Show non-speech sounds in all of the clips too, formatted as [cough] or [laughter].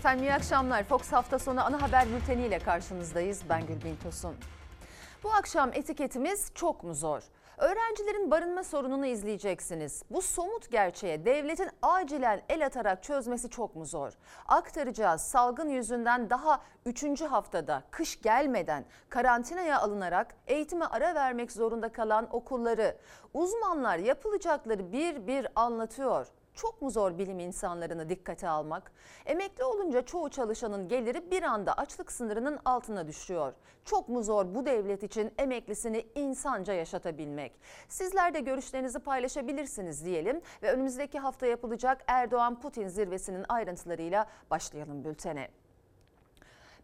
Efendim iyi akşamlar. Fox hafta sonu ana haber bülteniyle karşınızdayız. Ben Gülbin Tosun. Bu akşam etiketimiz çok mu zor? Öğrencilerin barınma sorununu izleyeceksiniz. Bu somut gerçeğe devletin acilen el atarak çözmesi çok mu zor? Aktaracağız salgın yüzünden daha 3. haftada kış gelmeden karantinaya alınarak eğitime ara vermek zorunda kalan okulları. Uzmanlar yapılacakları bir bir anlatıyor. Çok mu zor bilim insanlarını dikkate almak? Emekli olunca çoğu çalışanın geliri bir anda açlık sınırının altına düşüyor. Çok mu zor bu devlet için emeklisini insanca yaşatabilmek? Sizler de görüşlerinizi paylaşabilirsiniz diyelim ve önümüzdeki hafta yapılacak Erdoğan-Putin zirvesinin ayrıntılarıyla başlayalım bültene.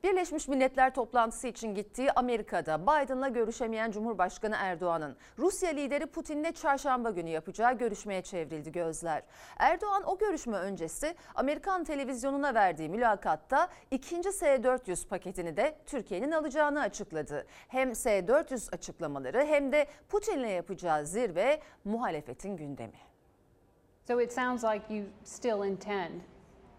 Birleşmiş Milletler toplantısı için gittiği Amerika'da Biden'la görüşemeyen Cumhurbaşkanı Erdoğan'ın Rusya lideri Putin'le çarşamba günü yapacağı görüşmeye çevrildi gözler. Erdoğan o görüşme öncesi Amerikan televizyonuna verdiği mülakatta ikinci S-400 paketini de Türkiye'nin alacağını açıkladı. Hem S-400 açıklamaları hem de Putin'le yapacağı zirve muhalefetin gündemi. So it sounds like you still intend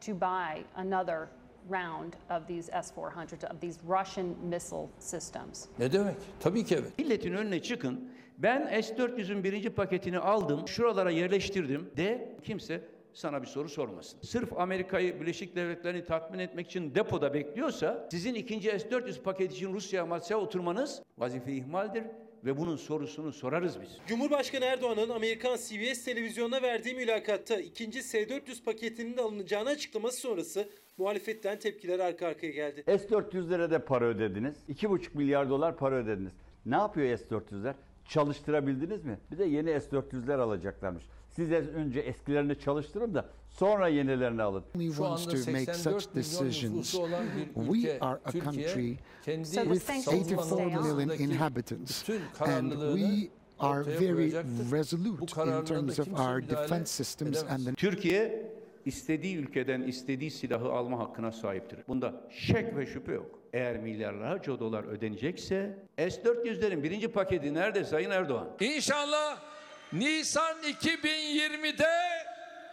to buy another round of these S-400, of these Russian missile systems. Ne demek? Tabii ki evet. Milletin önüne çıkın. Ben S-400'ün birinci paketini aldım, şuralara yerleştirdim de kimse sana bir soru sormasın. Sırf Amerika'yı, Birleşik Devletleri'ni tatmin etmek için depoda bekliyorsa sizin ikinci S-400 paketi için Rusya masaya oturmanız vazife ihmaldir ve bunun sorusunu sorarız biz. Cumhurbaşkanı Erdoğan'ın Amerikan CBS televizyonuna verdiği mülakatta ikinci S-400 paketinin de alınacağını açıklaması sonrası muhalefetten tepkiler arka arkaya geldi. S-400'lere de para ödediniz. 2,5 milyar dolar para ödediniz. Ne yapıyor S-400'ler? Çalıştırabildiniz mi? Bir de yeni S-400'ler alacaklarmış. Siz önce eskilerini çalıştırın da sonra yenilerini alın. Şu anda 84 milyon nüfusu olan bir ülke, We are a Türkiye, kendi with 84 million inhabitants and we are very resolute in terms of our defense systems and the Türkiye istediği ülkeden istediği silahı alma hakkına sahiptir. Bunda şek ve şüphe yok. Eğer milyarlarca dolar ödenecekse S-400'lerin birinci paketi nerede Sayın Erdoğan? İnşallah Nisan 2020'de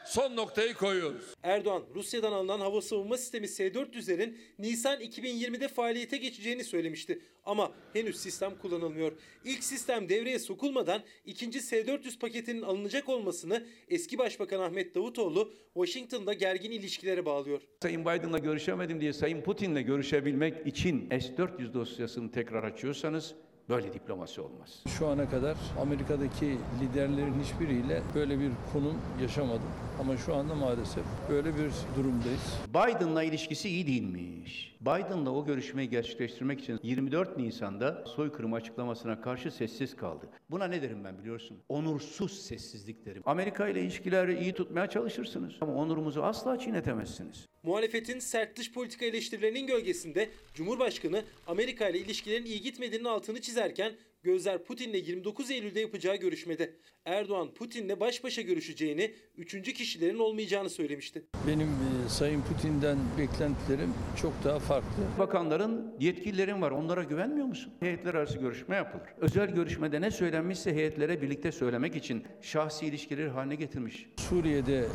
son noktayı koyuyoruz. Erdoğan, Rusya'dan alınan hava savunma sistemi S-400'lerin Nisan 2020'de faaliyete geçeceğini söylemişti. Ama henüz sistem kullanılmıyor. İlk sistem devreye sokulmadan ikinci S-400 paketinin alınacak olmasını eski Başbakan Ahmet Davutoğlu Washington'da gergin ilişkilere bağlıyor. Sayın Biden'la görüşemedim diye Sayın Putin'le görüşebilmek için S-400 dosyasını tekrar açıyorsanız Böyle diplomasi olmaz. Şu ana kadar Amerika'daki liderlerin hiçbiriyle böyle bir konum yaşamadım. Ama şu anda maalesef böyle bir durumdayız. Biden'la ilişkisi iyi değilmiş. Biden'la o görüşmeyi gerçekleştirmek için 24 Nisan'da soykırım açıklamasına karşı sessiz kaldı. Buna ne derim ben biliyorsun? Onursuz sessizlik derim. Amerika ile ilişkileri iyi tutmaya çalışırsınız. Ama onurumuzu asla çiğnetemezsiniz. Muhalefetin sert dış politika eleştirilerinin gölgesinde Cumhurbaşkanı Amerika ile ilişkilerin iyi gitmediğinin altını çizerken gözler Putin'le 29 Eylül'de yapacağı görüşmede. Erdoğan Putin'le baş başa görüşeceğini, üçüncü kişilerin olmayacağını söylemişti. Benim e, Sayın Putin'den beklentilerim çok daha farklı. Bakanların, yetkililerin var. Onlara güvenmiyor musun? Heyetler arası görüşme yapılır. Özel görüşmede ne söylenmişse heyetlere birlikte söylemek için şahsi ilişkileri haline getirmiş. Suriye'de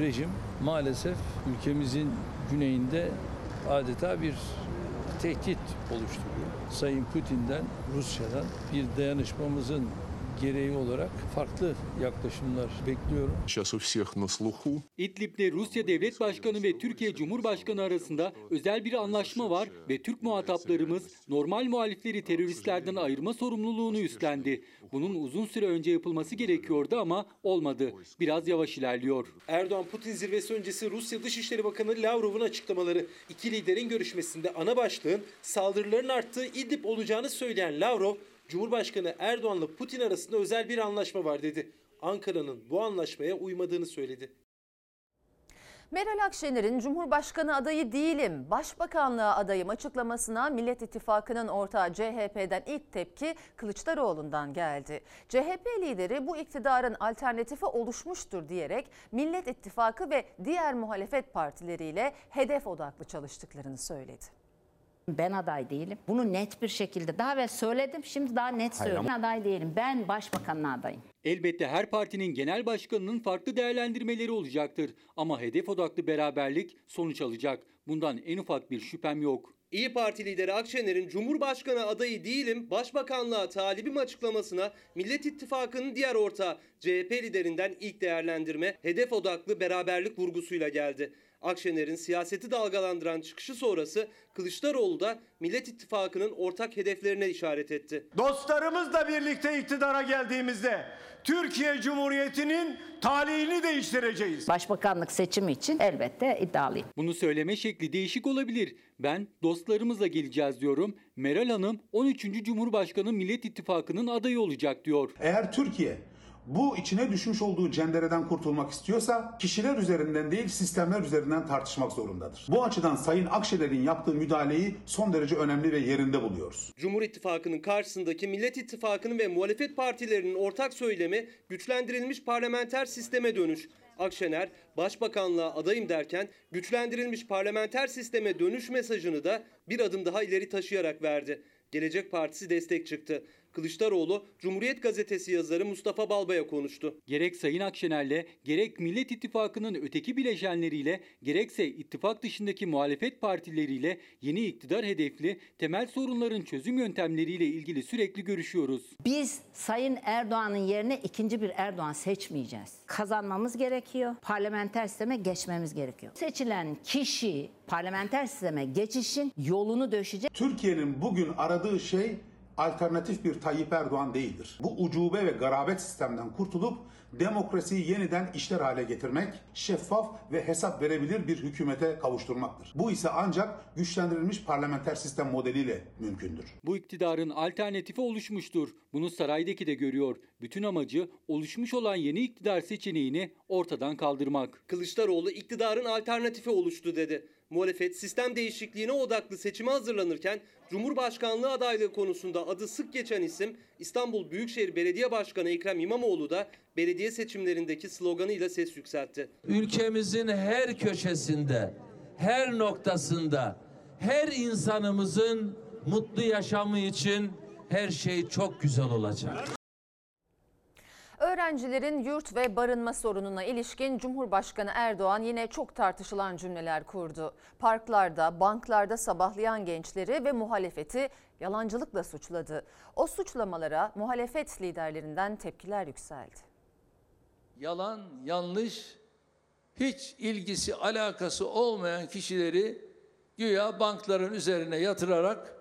rejim maalesef ülkemizin güneyinde adeta bir tehdit oluşturuyor. Sayın Putin'den, Rusya'dan bir dayanışmamızın gereği olarak farklı yaklaşımlar bekliyorum. İdlib'de Rusya Devlet Başkanı ve Türkiye Cumhurbaşkanı arasında özel bir anlaşma var ve Türk muhataplarımız normal muhalifleri teröristlerden ayırma sorumluluğunu üstlendi. Bunun uzun süre önce yapılması gerekiyordu ama olmadı. Biraz yavaş ilerliyor. Erdoğan-Putin zirvesi öncesi Rusya Dışişleri Bakanı Lavrov'un açıklamaları. İki liderin görüşmesinde ana başlığın saldırıların arttığı İdlib olacağını söyleyen Lavrov, Cumhurbaşkanı Erdoğan'la Putin arasında özel bir anlaşma var dedi. Ankara'nın bu anlaşmaya uymadığını söyledi. Meral Akşener'in Cumhurbaşkanı adayı değilim, Başbakanlığa adayım açıklamasına Millet İttifakı'nın ortağı CHP'den ilk tepki Kılıçdaroğlu'ndan geldi. CHP lideri bu iktidarın alternatifi oluşmuştur diyerek Millet İttifakı ve diğer muhalefet partileriyle hedef odaklı çalıştıklarını söyledi. Ben aday değilim. Bunu net bir şekilde daha ve söyledim. Şimdi daha net söylüyorum. Ben aday değilim. Ben başbakanlığa adayım. Elbette her partinin genel başkanının farklı değerlendirmeleri olacaktır. Ama hedef odaklı beraberlik sonuç alacak. Bundan en ufak bir şüphem yok. İyi Parti lideri Akşener'in Cumhurbaşkanı adayı değilim, başbakanlığa talibim açıklamasına Millet İttifakı'nın diğer ortağı CHP liderinden ilk değerlendirme hedef odaklı beraberlik vurgusuyla geldi. Akşener'in siyaseti dalgalandıran çıkışı sonrası Kılıçdaroğlu da Millet İttifakı'nın ortak hedeflerine işaret etti. Dostlarımızla birlikte iktidara geldiğimizde Türkiye Cumhuriyeti'nin talihini değiştireceğiz. Başbakanlık seçimi için elbette iddialıyım. Bunu söyleme şekli değişik olabilir. Ben dostlarımızla geleceğiz diyorum. Meral Hanım 13. Cumhurbaşkanı Millet İttifakı'nın adayı olacak diyor. Eğer Türkiye bu içine düşmüş olduğu cendereden kurtulmak istiyorsa kişiler üzerinden değil sistemler üzerinden tartışmak zorundadır. Bu açıdan Sayın Akşener'in yaptığı müdahaleyi son derece önemli ve yerinde buluyoruz. Cumhur İttifakı'nın karşısındaki Millet İttifakı'nın ve muhalefet partilerinin ortak söylemi güçlendirilmiş parlamenter sisteme dönüş. Akşener, başbakanlığa adayım derken güçlendirilmiş parlamenter sisteme dönüş mesajını da bir adım daha ileri taşıyarak verdi. Gelecek Partisi destek çıktı. Kılıçdaroğlu, Cumhuriyet Gazetesi yazarı Mustafa Balbay'a konuştu. Gerek Sayın Akşener'le, gerek Millet İttifakı'nın öteki bileşenleriyle, gerekse ittifak dışındaki muhalefet partileriyle yeni iktidar hedefli temel sorunların çözüm yöntemleriyle ilgili sürekli görüşüyoruz. Biz Sayın Erdoğan'ın yerine ikinci bir Erdoğan seçmeyeceğiz. Kazanmamız gerekiyor. Parlamenter sisteme geçmemiz gerekiyor. Seçilen kişi parlamenter sisteme geçişin yolunu döşecek. Türkiye'nin bugün aradığı şey alternatif bir Tayyip Erdoğan değildir. Bu ucube ve garabet sistemden kurtulup demokrasiyi yeniden işler hale getirmek, şeffaf ve hesap verebilir bir hükümete kavuşturmaktır. Bu ise ancak güçlendirilmiş parlamenter sistem modeliyle mümkündür. Bu iktidarın alternatifi oluşmuştur. Bunu saraydaki de görüyor. Bütün amacı oluşmuş olan yeni iktidar seçeneğini ortadan kaldırmak. Kılıçdaroğlu iktidarın alternatifi oluştu dedi. Muhalefet sistem değişikliğine odaklı seçime hazırlanırken Cumhurbaşkanlığı adaylığı konusunda adı sık geçen isim İstanbul Büyükşehir Belediye Başkanı Ekrem İmamoğlu da belediye seçimlerindeki sloganıyla ses yükseltti. Ülkemizin her köşesinde, her noktasında, her insanımızın mutlu yaşamı için her şey çok güzel olacak. Öğrencilerin yurt ve barınma sorununa ilişkin Cumhurbaşkanı Erdoğan yine çok tartışılan cümleler kurdu. Parklarda, banklarda sabahlayan gençleri ve muhalefeti yalancılıkla suçladı. O suçlamalara muhalefet liderlerinden tepkiler yükseldi. Yalan, yanlış, hiç ilgisi, alakası olmayan kişileri güya bankların üzerine yatırarak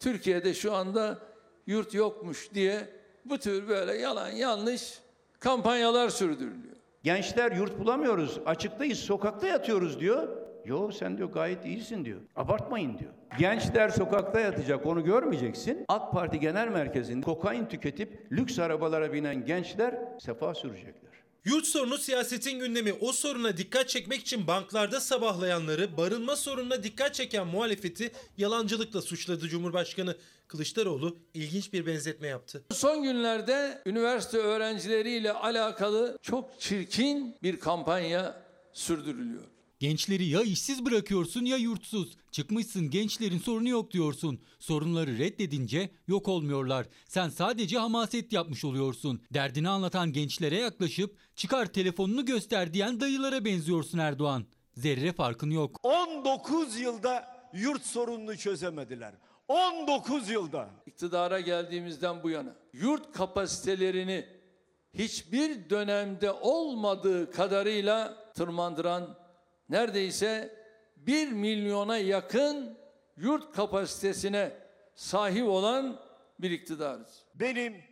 Türkiye'de şu anda yurt yokmuş diye bu tür böyle yalan yanlış kampanyalar sürdürülüyor. Gençler yurt bulamıyoruz, açıktayız, sokakta yatıyoruz diyor. Yo sen diyor gayet iyisin diyor. Abartmayın diyor. Gençler sokakta yatacak onu görmeyeceksin. AK Parti Genel Merkezi'nde kokain tüketip lüks arabalara binen gençler sefa sürecekler. Yurt sorunu siyasetin gündemi. O soruna dikkat çekmek için banklarda sabahlayanları, barınma sorununa dikkat çeken muhalefeti yalancılıkla suçladı Cumhurbaşkanı. Kılıçdaroğlu ilginç bir benzetme yaptı. Son günlerde üniversite öğrencileriyle alakalı çok çirkin bir kampanya sürdürülüyor. Gençleri ya işsiz bırakıyorsun ya yurtsuz. Çıkmışsın gençlerin sorunu yok diyorsun. Sorunları reddedince yok olmuyorlar. Sen sadece hamaset yapmış oluyorsun. Derdini anlatan gençlere yaklaşıp çıkar telefonunu göster diyen dayılara benziyorsun Erdoğan. Zerre farkın yok. 19 yılda yurt sorununu çözemediler. 19 yılda. İktidara geldiğimizden bu yana yurt kapasitelerini hiçbir dönemde olmadığı kadarıyla tırmandıran neredeyse 1 milyona yakın yurt kapasitesine sahip olan bir iktidarız. Benim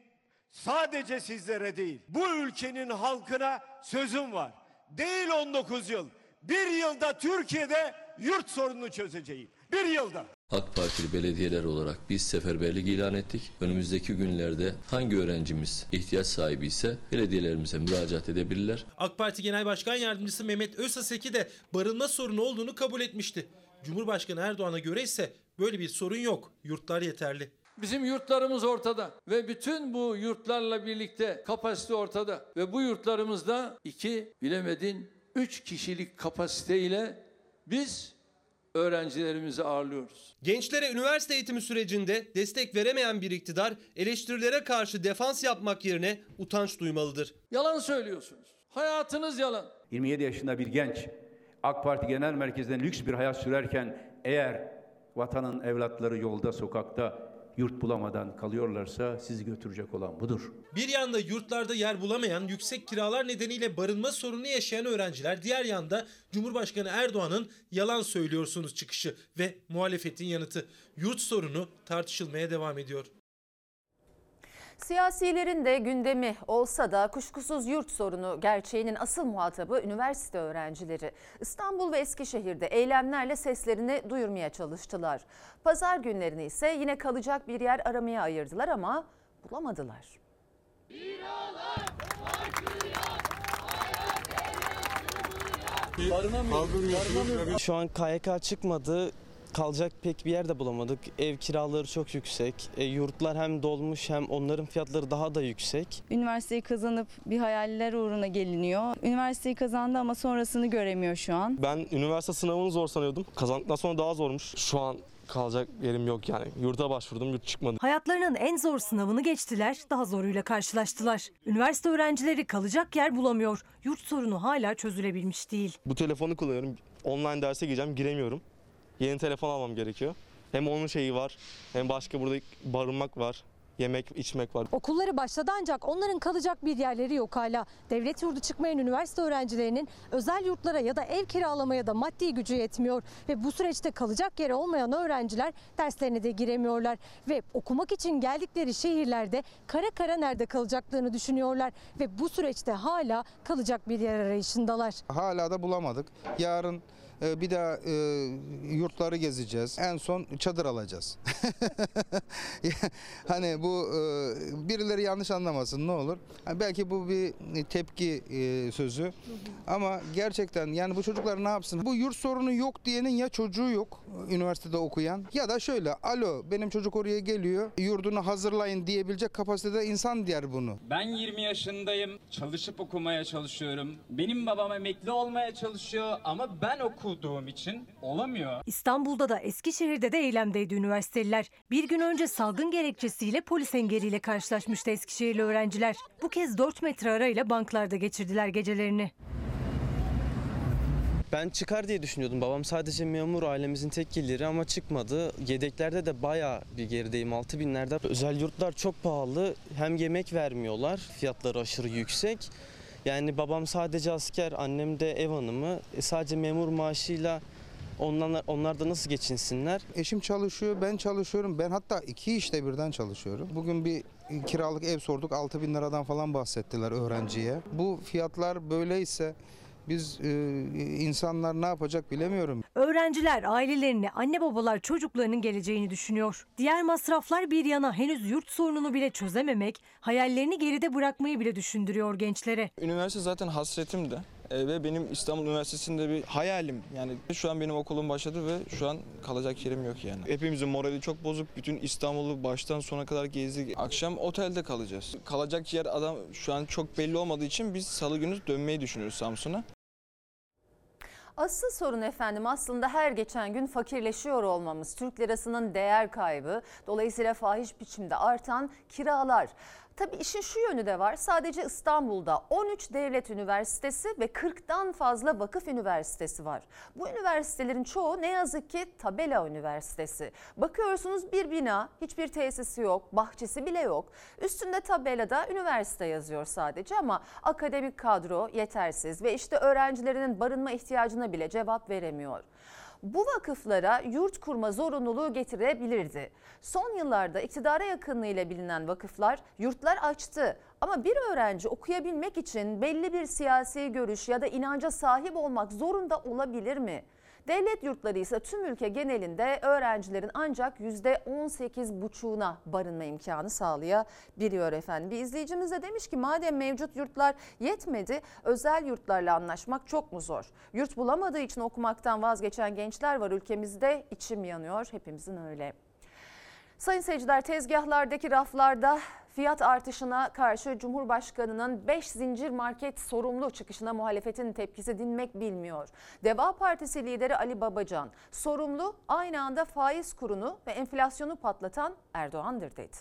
sadece sizlere değil, bu ülkenin halkına sözüm var. Değil 19 yıl. Bir yılda Türkiye'de yurt sorununu çözeceğim. Bir yılda. AK Partili belediyeler olarak biz seferberlik ilan ettik. Önümüzdeki günlerde hangi öğrencimiz ihtiyaç sahibi ise belediyelerimize müracaat edebilirler. AK Parti Genel Başkan Yardımcısı Mehmet Özaseki de barınma sorunu olduğunu kabul etmişti. Cumhurbaşkanı Erdoğan'a göre ise böyle bir sorun yok. Yurtlar yeterli. Bizim yurtlarımız ortada ve bütün bu yurtlarla birlikte kapasite ortada ve bu yurtlarımızda iki bilemedin üç kişilik kapasiteyle biz öğrencilerimizi ağırlıyoruz. Gençlere üniversite eğitimi sürecinde destek veremeyen bir iktidar eleştirilere karşı defans yapmak yerine utanç duymalıdır. Yalan söylüyorsunuz. Hayatınız yalan. 27 yaşında bir genç AK Parti Genel Merkezi'nden lüks bir hayat sürerken eğer vatanın evlatları yolda, sokakta yurt bulamadan kalıyorlarsa sizi götürecek olan budur. Bir yanda yurtlarda yer bulamayan, yüksek kiralar nedeniyle barınma sorunu yaşayan öğrenciler, diğer yanda Cumhurbaşkanı Erdoğan'ın yalan söylüyorsunuz çıkışı ve muhalefetin yanıtı. Yurt sorunu tartışılmaya devam ediyor. Siyasilerin de gündemi olsa da kuşkusuz yurt sorunu gerçeğinin asıl muhatabı üniversite öğrencileri. İstanbul ve Eskişehir'de eylemlerle seslerini duyurmaya çalıştılar. Pazar günlerini ise yine kalacak bir yer aramaya ayırdılar ama bulamadılar. Şu an KYK çıkmadı. Kalacak pek bir yer de bulamadık. Ev kiraları çok yüksek. E, yurtlar hem dolmuş hem onların fiyatları daha da yüksek. Üniversiteyi kazanıp bir hayaller uğruna geliniyor. Üniversiteyi kazandı ama sonrasını göremiyor şu an. Ben üniversite sınavını zor sanıyordum. Kazandıktan sonra daha zormuş. Şu an kalacak yerim yok yani. Yurda başvurdum, yurt çıkmadı. Hayatlarının en zor sınavını geçtiler, daha zoruyla karşılaştılar. Üniversite öğrencileri kalacak yer bulamıyor. Yurt sorunu hala çözülebilmiş değil. Bu telefonu kullanıyorum. Online derse gireceğim, giremiyorum. Yeni telefon almam gerekiyor. Hem onun şeyi var, hem başka burada barınmak var. Yemek, içmek var. Okulları başladı ancak onların kalacak bir yerleri yok hala. Devlet yurdu çıkmayan üniversite öğrencilerinin özel yurtlara ya da ev kiralamaya da maddi gücü yetmiyor. Ve bu süreçte kalacak yeri olmayan öğrenciler derslerine de giremiyorlar. Ve okumak için geldikleri şehirlerde kara kara nerede kalacaklarını düşünüyorlar. Ve bu süreçte hala kalacak bir yer arayışındalar. Hala da bulamadık. Yarın bir daha e, yurtları gezeceğiz. En son çadır alacağız. [laughs] hani bu e, birileri yanlış anlamasın ne olur. Belki bu bir tepki e, sözü. Ama gerçekten yani bu çocuklar ne yapsın? Bu yurt sorunu yok diyenin ya çocuğu yok üniversitede okuyan ya da şöyle alo benim çocuk oraya geliyor yurdunu hazırlayın diyebilecek kapasitede insan diğer bunu. Ben 20 yaşındayım. Çalışıp okumaya çalışıyorum. Benim babam emekli olmaya çalışıyor ama ben okuduğum için olamıyor. İstanbul'da da Eskişehir'de de eylemdeydi üniversiteliler. Bir gün önce salgın gerekçesiyle polis engeliyle karşılaşmıştı Eskişehirli öğrenciler. Bu kez 4 metre arayla banklarda geçirdiler gecelerini. Ben çıkar diye düşünüyordum. Babam sadece memur ailemizin tek geliri ama çıkmadı. Yedeklerde de bayağı bir gerideyim. 6 binlerde. Özel yurtlar çok pahalı. Hem yemek vermiyorlar. Fiyatları aşırı yüksek. Yani babam sadece asker, annem de ev hanımı. E sadece memur maaşıyla onlar, onlar da nasıl geçinsinler? Eşim çalışıyor, ben çalışıyorum. Ben hatta iki işte birden çalışıyorum. Bugün bir kiralık ev sorduk. 6 bin liradan falan bahsettiler öğrenciye. Bu fiyatlar böyleyse biz e, insanlar ne yapacak bilemiyorum. Öğrenciler ailelerini, anne babalar çocuklarının geleceğini düşünüyor. Diğer masraflar bir yana henüz yurt sorununu bile çözememek, hayallerini geride bırakmayı bile düşündürüyor gençlere. Üniversite zaten hasretimdi. E, ve benim İstanbul Üniversitesi'nde bir hayalim. Yani şu an benim okulum başladı ve şu an kalacak yerim yok yani. Hepimizin morali çok bozuk. Bütün İstanbul'u baştan sona kadar gezdik. Akşam otelde kalacağız. Kalacak yer adam şu an çok belli olmadığı için biz salı günü dönmeyi düşünüyoruz Samsun'a. Asıl sorun efendim aslında her geçen gün fakirleşiyor olmamız. Türk lirasının değer kaybı, dolayısıyla fahiş biçimde artan kiralar. Tabii işin şu yönü de var. Sadece İstanbul'da 13 devlet üniversitesi ve 40'tan fazla vakıf üniversitesi var. Bu üniversitelerin çoğu ne yazık ki tabela üniversitesi. Bakıyorsunuz bir bina, hiçbir tesisi yok, bahçesi bile yok. Üstünde tabelada üniversite yazıyor sadece ama akademik kadro yetersiz ve işte öğrencilerinin barınma ihtiyacına bile cevap veremiyor bu vakıflara yurt kurma zorunluluğu getirebilirdi. Son yıllarda iktidara yakınlığıyla bilinen vakıflar yurtlar açtı. Ama bir öğrenci okuyabilmek için belli bir siyasi görüş ya da inanca sahip olmak zorunda olabilir mi? Devlet yurtları ise tüm ülke genelinde öğrencilerin ancak %18,5'una barınma imkanı sağlayabiliyor efendim. Bir izleyicimiz de demiş ki madem mevcut yurtlar yetmedi özel yurtlarla anlaşmak çok mu zor? Yurt bulamadığı için okumaktan vazgeçen gençler var ülkemizde içim yanıyor hepimizin öyle. Sayın seyirciler tezgahlardaki raflarda Fiyat artışına karşı Cumhurbaşkanı'nın 5 zincir market sorumlu çıkışına muhalefetin tepkisi dinmek bilmiyor. Deva Partisi lideri Ali Babacan, sorumlu aynı anda faiz kurunu ve enflasyonu patlatan Erdoğan'dır dedi.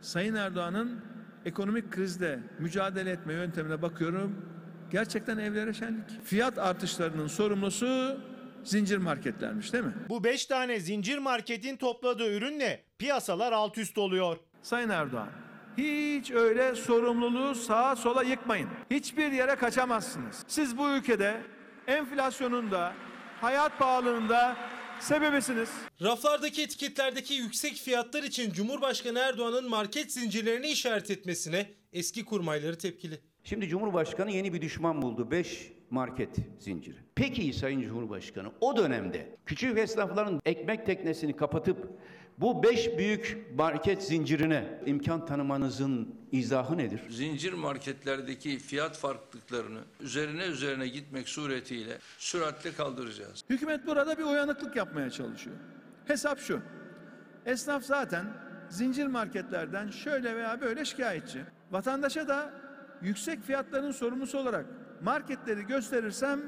Sayın Erdoğan'ın ekonomik krizle mücadele etme yöntemine bakıyorum. Gerçekten evlere şenlik. Fiyat artışlarının sorumlusu zincir marketlermiş değil mi? Bu 5 tane zincir marketin topladığı ürünle piyasalar alt üst oluyor. Sayın Erdoğan, hiç öyle sorumluluğu sağa sola yıkmayın. Hiçbir yere kaçamazsınız. Siz bu ülkede enflasyonun da, hayat pahalılığında sebebisiniz. Raflardaki etiketlerdeki yüksek fiyatlar için Cumhurbaşkanı Erdoğan'ın market zincirlerini işaret etmesine eski kurmayları tepkili. Şimdi Cumhurbaşkanı yeni bir düşman buldu. 5 market zinciri. Peki Sayın Cumhurbaşkanı o dönemde küçük esnafların ekmek teknesini kapatıp bu 5 büyük market zincirine imkan tanımanızın izahı nedir? Zincir marketlerdeki fiyat farklılıklarını üzerine üzerine gitmek suretiyle süratle kaldıracağız. Hükümet burada bir uyanıklık yapmaya çalışıyor. Hesap şu. Esnaf zaten zincir marketlerden şöyle veya böyle şikayetçi. Vatandaşa da yüksek fiyatların sorumlusu olarak marketleri gösterirsem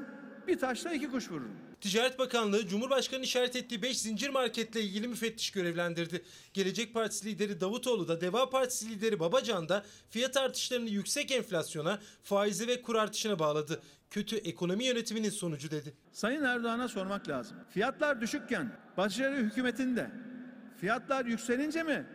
bir taşla iki kuş vururum. Ticaret Bakanlığı Cumhurbaşkanı işaret ettiği 5 zincir marketle ilgili müfettiş görevlendirdi. Gelecek Partisi lideri Davutoğlu da Deva Partisi lideri Babacan da fiyat artışlarını yüksek enflasyona, faizi ve kur artışına bağladı. Kötü ekonomi yönetiminin sonucu dedi. Sayın Erdoğan'a sormak lazım. Fiyatlar düşükken başarı hükümetinde fiyatlar yükselince mi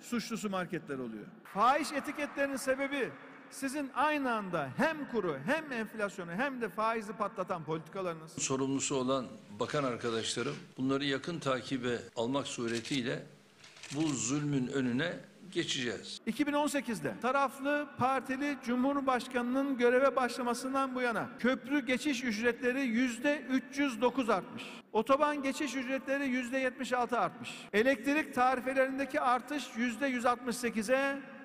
suçlusu marketler oluyor? Fahiş etiketlerinin sebebi sizin aynı anda hem kuru hem enflasyonu hem de faizi patlatan politikalarınız. Sorumlusu olan bakan arkadaşlarım bunları yakın takibe almak suretiyle bu zulmün önüne geçeceğiz. 2018'de taraflı partili Cumhurbaşkanının göreve başlamasından bu yana köprü geçiş ücretleri yüzde 309 artmış. Otoban geçiş ücretleri yüzde 76 artmış. Elektrik tarifelerindeki artış yüzde 168'e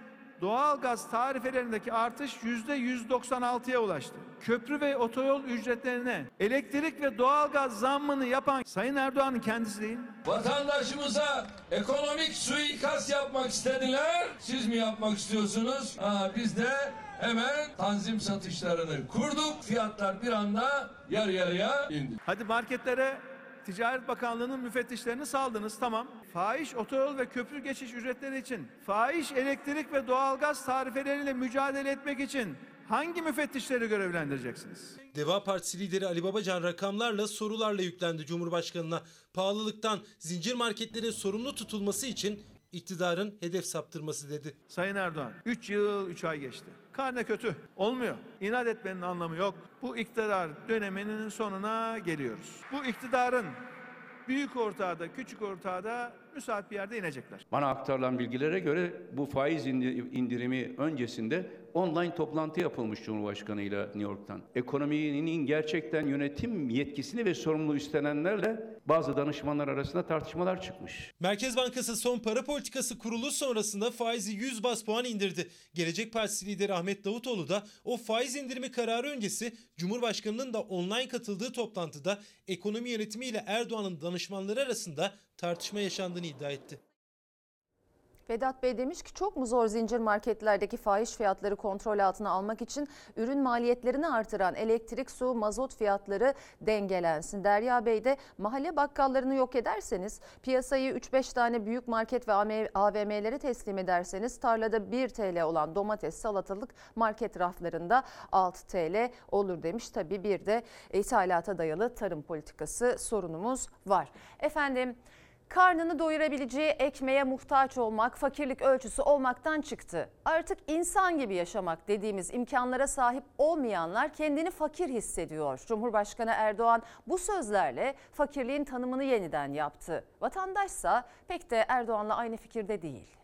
doğalgaz tarifelerindeki artış yüzde 196'ya ulaştı. Köprü ve otoyol ücretlerine elektrik ve doğalgaz zammını yapan Sayın Erdoğan'ın kendisi değil? Vatandaşımıza ekonomik suikast yapmak istediler. Siz mi yapmak istiyorsunuz? Ha, biz de hemen tanzim satışlarını kurduk. Fiyatlar bir anda yarı yarıya indi. Hadi marketlere Ticaret Bakanlığı'nın müfettişlerini saldınız tamam. Fahiş otoyol ve köprü geçiş ücretleri için, fahiş elektrik ve doğalgaz tarifeleriyle mücadele etmek için hangi müfettişleri görevlendireceksiniz? Deva Partisi lideri Ali Babacan rakamlarla sorularla yüklendi Cumhurbaşkanı'na. Pahalılıktan zincir marketlerin sorumlu tutulması için iktidarın hedef saptırması dedi. Sayın Erdoğan 3 yıl 3 ay geçti. Karne kötü. Olmuyor. İnat etmenin anlamı yok. Bu iktidar döneminin sonuna geliyoruz. Bu iktidarın büyük ortağı da küçük ortağı da müsait bir yerde inecekler. Bana aktarılan bilgilere göre bu faiz indirimi öncesinde online toplantı yapılmış Cumhurbaşkanı ile New York'tan. Ekonominin gerçekten yönetim yetkisini ve sorumluluğu üstlenenlerle bazı danışmanlar arasında tartışmalar çıkmış. Merkez Bankası son para politikası kurulu sonrasında faizi 100 bas puan indirdi. Gelecek Partisi lideri Ahmet Davutoğlu da o faiz indirimi kararı öncesi Cumhurbaşkanının da online katıldığı toplantıda ekonomi yönetimi ile Erdoğan'ın danışmanları arasında tartışma yaşandığını iddia etti. Vedat Bey demiş ki çok mu zor zincir marketlerdeki fahiş fiyatları kontrol altına almak için ürün maliyetlerini artıran elektrik, su, mazot fiyatları dengelensin. Derya Bey de mahalle bakkallarını yok ederseniz, piyasayı 3-5 tane büyük market ve AVM'lere teslim ederseniz tarlada 1 TL olan domates, salatalık market raflarında 6 TL olur demiş. Tabii bir de ithalata dayalı tarım politikası sorunumuz var. Efendim karnını doyurabileceği ekmeğe muhtaç olmak, fakirlik ölçüsü olmaktan çıktı. Artık insan gibi yaşamak dediğimiz imkanlara sahip olmayanlar kendini fakir hissediyor. Cumhurbaşkanı Erdoğan bu sözlerle fakirliğin tanımını yeniden yaptı. Vatandaşsa pek de Erdoğan'la aynı fikirde değil.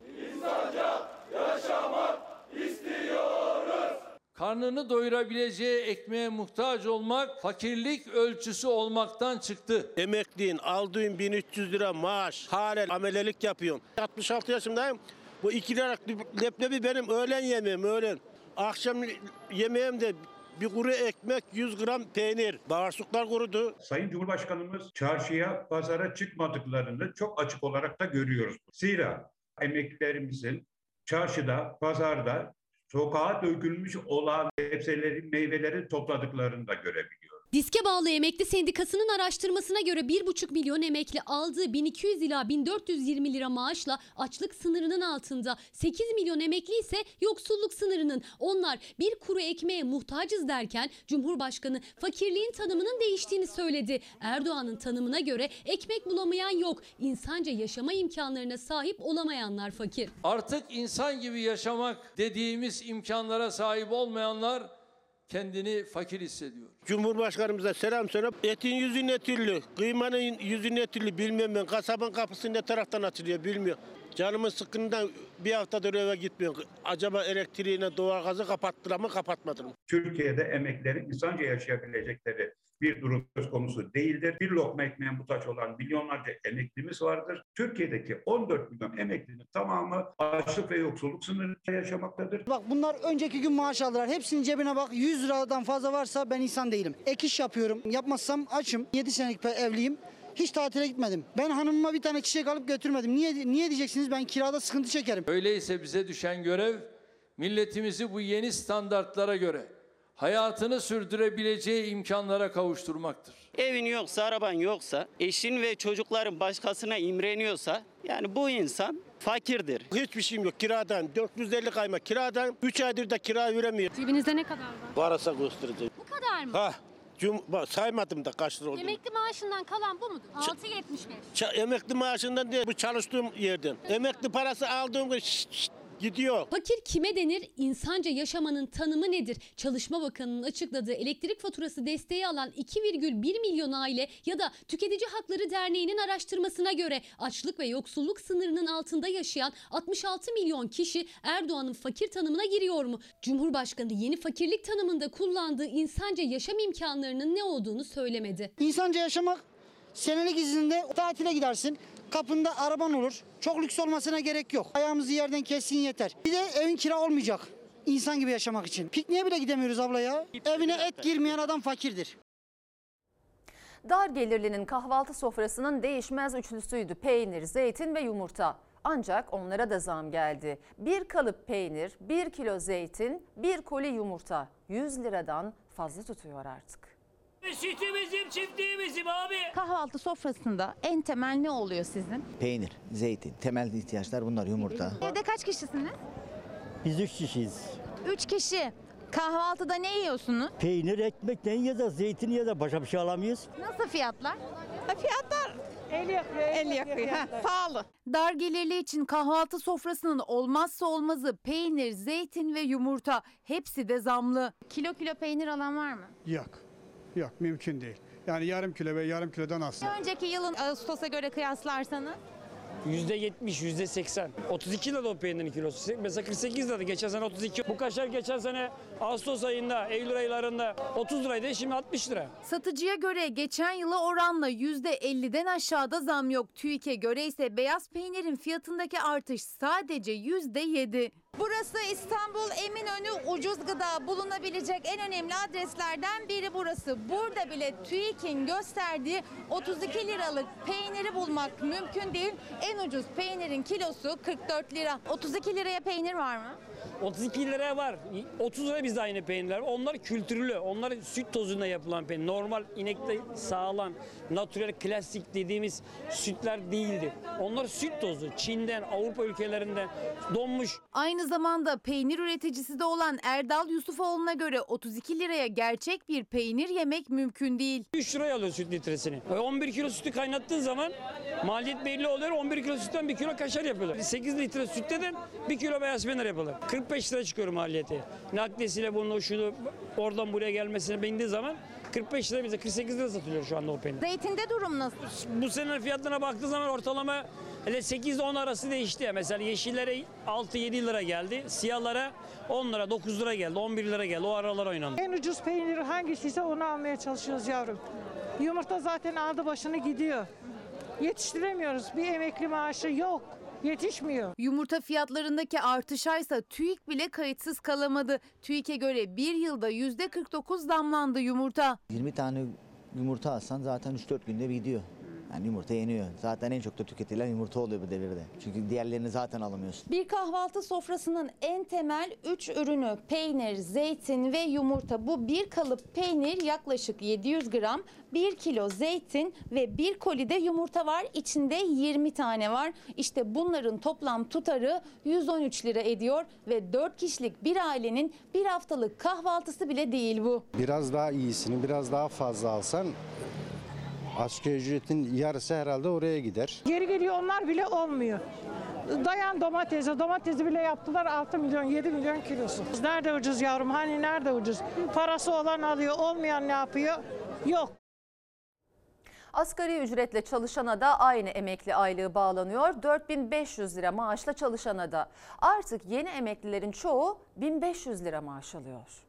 İnsanca yaşamak istiyoruz. Karnını doyurabileceği ekmeğe muhtaç olmak fakirlik ölçüsü olmaktan çıktı. Emekliğin aldığın 1300 lira maaş halen amelelik yapıyorum. 66 yaşındayım. Bu iki lira leblebi benim öğlen yemeğim öğlen. Akşam yemeğim de bir kuru ekmek 100 gram peynir. Bağırsaklar kurudu. Sayın Cumhurbaşkanımız çarşıya, pazara çıkmadıklarını çok açık olarak da görüyoruz. Zira Emeklilerimizin çarşıda, pazarda sokağa dökülmüş olan sebzeleri, meyveleri topladıklarını da görebiliyoruz. Diske bağlı emekli sendikasının araştırmasına göre 1,5 milyon emekli aldığı 1200 ila 1420 lira maaşla açlık sınırının altında. 8 milyon emekli ise yoksulluk sınırının. Onlar bir kuru ekmeğe muhtacız derken Cumhurbaşkanı fakirliğin tanımının değiştiğini söyledi. Erdoğan'ın tanımına göre ekmek bulamayan yok. İnsanca yaşama imkanlarına sahip olamayanlar fakir. Artık insan gibi yaşamak dediğimiz imkanlara sahip olmayanlar kendini fakir hissediyor. Cumhurbaşkanımıza selam söyle. Etin yüzü ne türlü, kıymanın yüzü ne türlü bilmem ben. Kasabın kapısı ne taraftan açılıyor bilmiyorum. Canımın sıkkınından bir haftadır eve gitmiyorum. Acaba elektriğine doğalgazı kapattılar mı kapatmadılar mı? Türkiye'de emeklilerin insanca yaşayabilecekleri bir durum söz konusu değildir. Bir lokma ekmeğe muhtaç olan milyonlarca emeklimiz vardır. Türkiye'deki 14 milyon emeklinin tamamı açlık ve yoksulluk sınırında yaşamaktadır. Bak bunlar önceki gün maaş aldılar. Hepsinin cebine bak 100 liradan fazla varsa ben insan değilim. Ek iş yapıyorum. Yapmazsam açım. 7 senelik evliyim. Hiç tatile gitmedim. Ben hanımıma bir tane çiçek alıp götürmedim. Niye niye diyeceksiniz? Ben kirada sıkıntı çekerim. Öyleyse bize düşen görev milletimizi bu yeni standartlara göre hayatını sürdürebileceği imkanlara kavuşturmaktır. Evin yoksa, araban yoksa, eşin ve çocukların başkasına imreniyorsa yani bu insan fakirdir. Hiçbir şeyim yok kiradan. 450 kayma kiradan. 3 aydır da kira veremiyor. Cebinizde ne kadar var? Varasa göstereceğim. Bu kadar mı? Ha. Cum bak, saymadım da kaç lira oldu. Emekli maaşından kalan bu mudur? 6.75. Ça- emekli maaşından değil bu çalıştığım yerden. Emekli parası aldığım gün şşt, şşt, gidiyor. Fakir kime denir? İnsanca yaşamanın tanımı nedir? Çalışma Bakanı'nın açıkladığı elektrik faturası desteği alan 2,1 milyon aile ya da Tüketici Hakları Derneği'nin araştırmasına göre açlık ve yoksulluk sınırının altında yaşayan 66 milyon kişi Erdoğan'ın fakir tanımına giriyor mu? Cumhurbaşkanı yeni fakirlik tanımında kullandığı insanca yaşam imkanlarının ne olduğunu söylemedi. İnsanca yaşamak senelik izinde tatile gidersin. Kapında araban olur. Çok lüks olmasına gerek yok. Ayağımızı yerden kessin yeter. Bir de evin kira olmayacak. İnsan gibi yaşamak için. Pikniğe bile gidemiyoruz abla ya. Evine et girmeyen adam fakirdir. Dar gelirlinin kahvaltı sofrasının değişmez üçlüsüydü peynir, zeytin ve yumurta. Ancak onlara da zam geldi. Bir kalıp peynir, bir kilo zeytin, bir koli yumurta 100 liradan fazla tutuyor artık. Sütü bizim çiftliğimizim abi. Kahvaltı sofrasında en temel ne oluyor sizin? Peynir, zeytin, temel ihtiyaçlar bunlar yumurta. Evde kaç kişisiniz? Biz üç kişiyiz. Üç kişi. Kahvaltıda ne yiyorsunuz? Peynir, ekmek ne ya da zeytin ya da başka bir şey alamayız. Nasıl fiyatlar? Fiyatlar el yakıyor. El yakıyor. Ha, pahalı. Dar gelirli için kahvaltı sofrasının olmazsa olmazı peynir, zeytin ve yumurta. Hepsi de zamlı. Kilo kilo peynir alan var mı? Yok. Yok mümkün değil. Yani yarım kilo ve yarım kilodan az. Önceki yılın Ağustos'a göre kıyaslarsanız? %70, %80. 32 lira o peynirin kilosu. Mesela 48 liraydı geçen sene 32. Bu kaşar geçen sene Ağustos ayında, Eylül aylarında 30 liraydı şimdi 60 lira. Satıcıya göre geçen yıla oranla %50'den aşağıda zam yok. TÜİK'e göre ise beyaz peynirin fiyatındaki artış sadece %7. Burası İstanbul Eminönü ucuz gıda bulunabilecek en önemli adreslerden biri burası. Burada bile TÜİK'in gösterdiği 32 liralık peyniri bulmak mümkün değil. En ucuz peynirin kilosu 44 lira. 32 liraya peynir var mı? 32 liraya var. 30 lira bizde aynı peynirler. Onlar kültürlü. Onlar süt tozunda yapılan peynir. Normal inekte sağlam, natürel, klasik dediğimiz sütler değildi. Onlar süt tozu. Çin'den, Avrupa ülkelerinden donmuş. Aynı zamanda peynir üreticisi de olan Erdal Yusufoğlu'na göre 32 liraya gerçek bir peynir yemek mümkün değil. 3 liraya alıyor süt litresini. E, 11 kilo sütü kaynattığın zaman maliyet belli oluyor. 11 kilo sütten 1 kilo kaşar yapıyorlar. 8 litre sütten 1 kilo beyaz peynir yapılır. 45 lira çıkıyor maliyeti. Nakliyesiyle bunu şunu oradan buraya gelmesine bindiği zaman 45 lira bize 48 lira satılıyor şu anda o peynir. Zeytinde durum nasıl? Bu sene fiyatlarına baktığı zaman ortalama hele 8 ile 10 arası değişti. Mesela yeşillere 6-7 lira geldi. Siyahlara 10 lira 9 lira geldi. 11 lira geldi. O aralar oynandı. En ucuz peynir hangisiyse onu almaya çalışıyoruz yavrum. Yumurta zaten aldı başını gidiyor. Yetiştiremiyoruz. Bir emekli maaşı yok. Yetişmiyor. Yumurta fiyatlarındaki artışa ise TÜİK bile kayıtsız kalamadı. TÜİK'e göre bir yılda %49 zamlandı yumurta. 20 tane yumurta alsan zaten 3-4 günde gidiyor. Yani yumurta yeniyor. Zaten en çok da tüketilen yumurta oluyor bu devirde. Çünkü diğerlerini zaten alamıyorsun. Bir kahvaltı sofrasının en temel 3 ürünü peynir, zeytin ve yumurta. Bu bir kalıp peynir yaklaşık 700 gram, 1 kilo zeytin ve 1 kolide yumurta var. İçinde 20 tane var. İşte bunların toplam tutarı 113 lira ediyor ve 4 kişilik bir ailenin bir haftalık kahvaltısı bile değil bu. Biraz daha iyisini biraz daha fazla alsan asgari ücretin yarısı herhalde oraya gider. Geri geliyor onlar bile olmuyor. Dayan domatese, domatesi bile yaptılar 6 milyon, 7 milyon kilosu. Nerede ucuz yavrum, hani nerede ucuz? Parası olan alıyor, olmayan ne yapıyor? Yok. Asgari ücretle çalışana da aynı emekli aylığı bağlanıyor. 4500 lira maaşla çalışana da. Artık yeni emeklilerin çoğu 1500 lira maaş alıyor.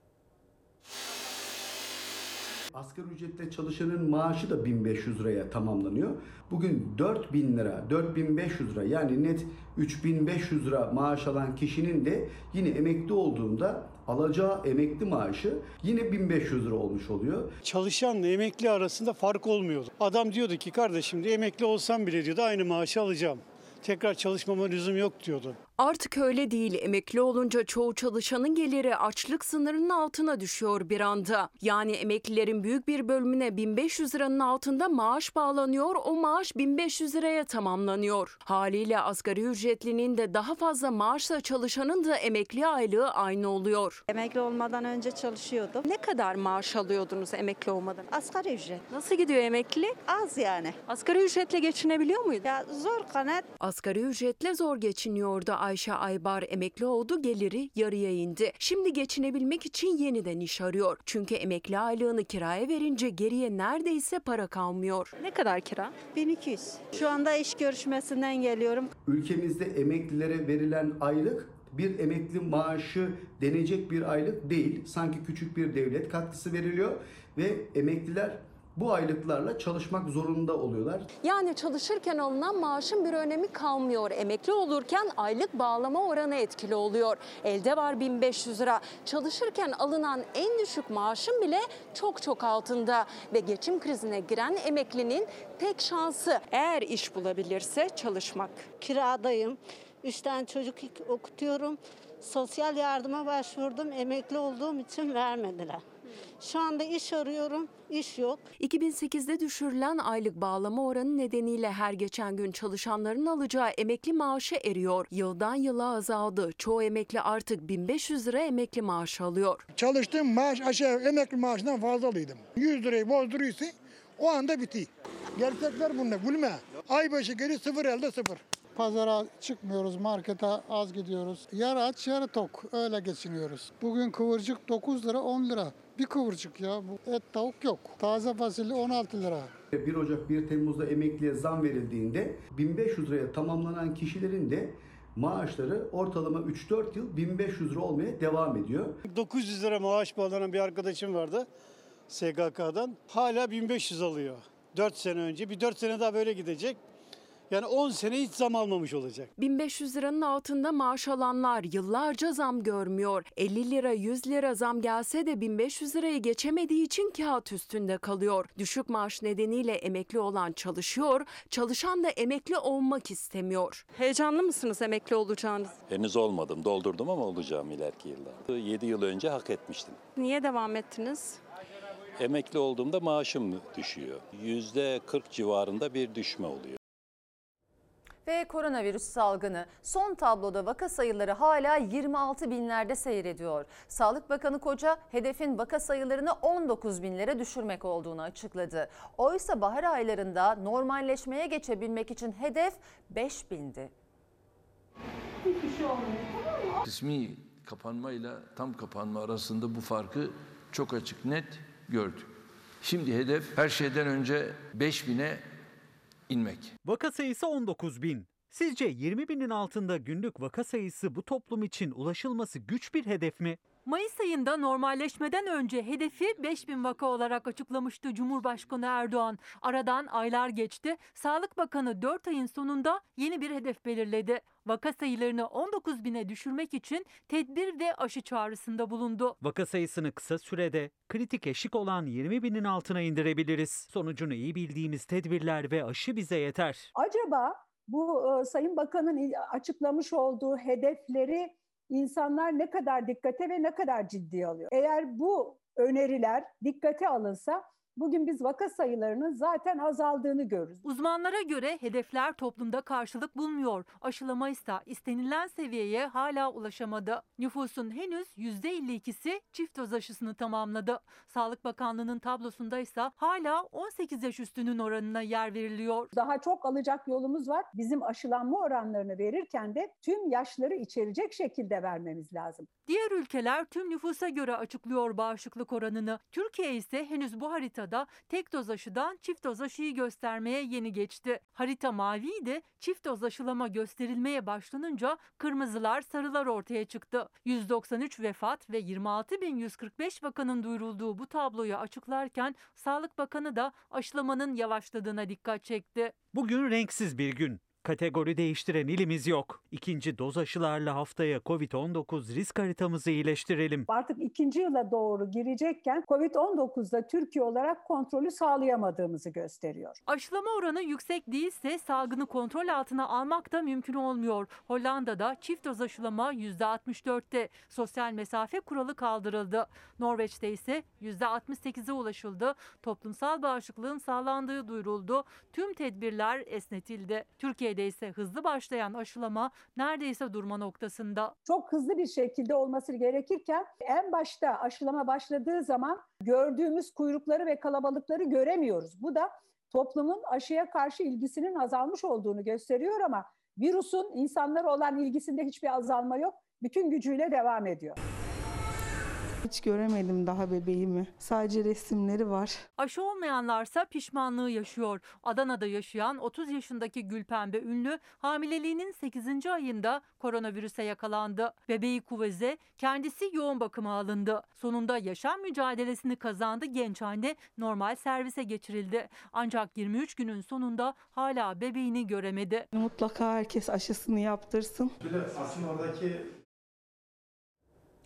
Asgari ücretle çalışanın maaşı da 1500 liraya tamamlanıyor. Bugün 4000 lira, 4500 lira yani net 3500 lira maaş alan kişinin de yine emekli olduğunda alacağı emekli maaşı yine 1500 lira olmuş oluyor. Çalışanla emekli arasında fark olmuyordu. Adam diyordu ki kardeşim emekli olsam bile diyordu aynı maaşı alacağım. Tekrar çalışmama lüzum yok diyordu. Artık öyle değil. Emekli olunca çoğu çalışanın geliri açlık sınırının altına düşüyor bir anda. Yani emeklilerin büyük bir bölümüne 1500 liranın altında maaş bağlanıyor. O maaş 1500 liraya tamamlanıyor. Haliyle asgari ücretlinin de daha fazla maaşla çalışanın da emekli aylığı aynı oluyor. Emekli olmadan önce çalışıyordum. Ne kadar maaş alıyordunuz emekli olmadan? Asgari ücret. Nasıl gidiyor emekli? Az yani. Asgari ücretle geçinebiliyor muydu? Ya zor kanat. Asgari ücretle zor geçiniyordu Ayşe Aybar emekli oldu geliri yarıya indi. Şimdi geçinebilmek için yeniden iş arıyor. Çünkü emekli aylığını kiraya verince geriye neredeyse para kalmıyor. Ne kadar kira? 1200. Şu anda iş görüşmesinden geliyorum. Ülkemizde emeklilere verilen aylık bir emekli maaşı denecek bir aylık değil. Sanki küçük bir devlet katkısı veriliyor ve emekliler bu aylıklarla çalışmak zorunda oluyorlar. Yani çalışırken alınan maaşın bir önemi kalmıyor. Emekli olurken aylık bağlama oranı etkili oluyor. Elde var 1500 lira. Çalışırken alınan en düşük maaşın bile çok çok altında. Ve geçim krizine giren emeklinin tek şansı eğer iş bulabilirse çalışmak. Kiradayım. Üç tane çocuk okutuyorum. Sosyal yardıma başvurdum. Emekli olduğum için vermediler. Şu anda iş arıyorum, iş yok. 2008'de düşürülen aylık bağlama oranı nedeniyle her geçen gün çalışanların alacağı emekli maaşı eriyor. Yıldan yıla azaldı. Çoğu emekli artık 1500 lira emekli maaşı alıyor. Çalıştığım maaş aşağı emekli maaşından fazlalıydım. 100 lirayı bozduruyorsa o anda bitiyor. Gerçekler bunlar, gülme. Ay başı geri sıfır elde sıfır. Pazara çıkmıyoruz, markete az gidiyoruz. Yarı aç, yarı tok. Öyle geçiniyoruz. Bugün kıvırcık 9 lira, 10 lira. Bir kıvırcık ya. Bu et tavuk yok. Taze fasulye 16 lira. 1 Ocak 1 Temmuz'da emekliye zam verildiğinde 1500 liraya tamamlanan kişilerin de maaşları ortalama 3-4 yıl 1500 lira olmaya devam ediyor. 900 lira maaş bağlanan bir arkadaşım vardı SGK'dan. Hala 1500 alıyor. 4 sene önce. Bir 4 sene daha böyle gidecek. Yani 10 sene hiç zam almamış olacak. 1500 liranın altında maaş alanlar yıllarca zam görmüyor. 50 lira 100 lira zam gelse de 1500 lirayı geçemediği için kağıt üstünde kalıyor. Düşük maaş nedeniyle emekli olan çalışıyor, çalışan da emekli olmak istemiyor. Heyecanlı mısınız emekli olacağınız? Henüz olmadım, doldurdum ama olacağım ileriki yıllarda. 7 yıl önce hak etmiştim. Niye devam ettiniz? Emekli olduğumda maaşım düşüyor. %40 civarında bir düşme oluyor. Ve koronavirüs salgını son tabloda vaka sayıları hala 26 binlerde seyrediyor. Sağlık Bakanı Koca hedefin vaka sayılarını 19 binlere düşürmek olduğunu açıkladı. Oysa bahar aylarında normalleşmeye geçebilmek için hedef 5 bindi. Kısmi kapanmayla tam kapanma arasında bu farkı çok açık net gördük. Şimdi hedef her şeyden önce 5000'e inmek. Vaka sayısı 19 bin. Sizce 20 binin altında günlük vaka sayısı bu toplum için ulaşılması güç bir hedef mi? Mayıs ayında normalleşmeden önce hedefi 5000 vaka olarak açıklamıştı Cumhurbaşkanı Erdoğan. Aradan aylar geçti. Sağlık Bakanı 4 ayın sonunda yeni bir hedef belirledi. Vaka sayılarını 19 bine düşürmek için tedbir ve aşı çağrısında bulundu. Vaka sayısını kısa sürede kritik eşik olan 20 binin altına indirebiliriz. Sonucunu iyi bildiğimiz tedbirler ve aşı bize yeter. Acaba bu e, Sayın Bakan'ın açıklamış olduğu hedefleri insanlar ne kadar dikkate ve ne kadar ciddiye alıyor? Eğer bu öneriler dikkate alınsa bugün biz vaka sayılarının zaten azaldığını görürüz. Uzmanlara göre hedefler toplumda karşılık bulmuyor. Aşılama ise istenilen seviyeye hala ulaşamadı. Nüfusun henüz %52'si çift doz aşısını tamamladı. Sağlık Bakanlığı'nın tablosunda ise hala 18 yaş üstünün oranına yer veriliyor. Daha çok alacak yolumuz var. Bizim aşılanma oranlarını verirken de tüm yaşları içerecek şekilde vermemiz lazım. Diğer ülkeler tüm nüfusa göre açıklıyor bağışıklık oranını. Türkiye ise henüz bu haritada tek doz aşıdan çift doz aşıyı göstermeye yeni geçti. Harita maviydi, çift doz aşılama gösterilmeye başlanınca kırmızılar sarılar ortaya çıktı. 193 vefat ve 26.145 vakanın duyurulduğu bu tabloyu açıklarken Sağlık Bakanı da aşılamanın yavaşladığına dikkat çekti. Bugün renksiz bir gün. Kategori değiştiren ilimiz yok. İkinci doz aşılarla haftaya COVID-19 risk haritamızı iyileştirelim. Artık ikinci yıla doğru girecekken Covid-19'da Türkiye olarak kontrolü sağlayamadığımızı gösteriyor. Aşılama oranı yüksek değilse salgını kontrol altına almak da mümkün olmuyor. Hollanda'da çift doz aşılama %64'te. Sosyal mesafe kuralı kaldırıldı. Norveç'te ise %68'e ulaşıldı. Toplumsal bağışıklığın sağlandığı duyuruldu. Tüm tedbirler esnetildi. Türkiye'de ise hızlı başlayan aşılama neredeyse durma noktasında. Çok hızlı bir şekilde olması gerekirken en başta aşılama başladığı zaman gördüğümüz kuyrukları ve kalabalıkları göremiyoruz. Bu da toplumun aşıya karşı ilgisinin azalmış olduğunu gösteriyor ama virüsün insanlara olan ilgisinde hiçbir azalma yok. Bütün gücüyle devam ediyor. Hiç göremedim daha bebeğimi. Sadece resimleri var. Aşı olmayanlarsa pişmanlığı yaşıyor. Adana'da yaşayan 30 yaşındaki Gülpembe Ünlü hamileliğinin 8. ayında koronavirüse yakalandı. Bebeği kuveze, kendisi yoğun bakıma alındı. Sonunda yaşam mücadelesini kazandı genç anne normal servise geçirildi. Ancak 23 günün sonunda hala bebeğini göremedi. Mutlaka herkes aşısını yaptırsın. Aslında oradaki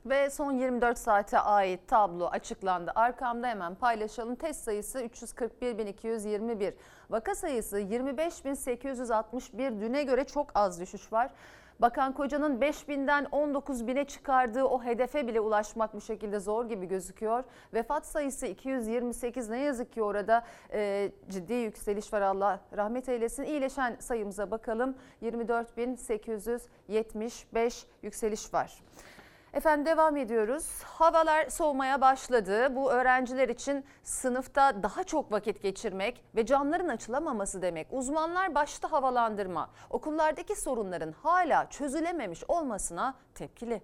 Ve son 24 saate ait tablo açıklandı. Arkamda hemen paylaşalım. Test sayısı 341.221. Vaka sayısı 25.861. Düne göre çok az düşüş var. Bakan Koca'nın 5000'den 19.000'e çıkardığı o hedefe bile ulaşmak bu şekilde zor gibi gözüküyor. Vefat sayısı 228 ne yazık ki orada e, ciddi yükseliş var Allah rahmet eylesin. İyileşen sayımıza bakalım 24.875 yükseliş var. Efendim devam ediyoruz. Havalar soğumaya başladı. Bu öğrenciler için sınıfta daha çok vakit geçirmek ve camların açılamaması demek. Uzmanlar başta havalandırma, okullardaki sorunların hala çözülememiş olmasına tepkili.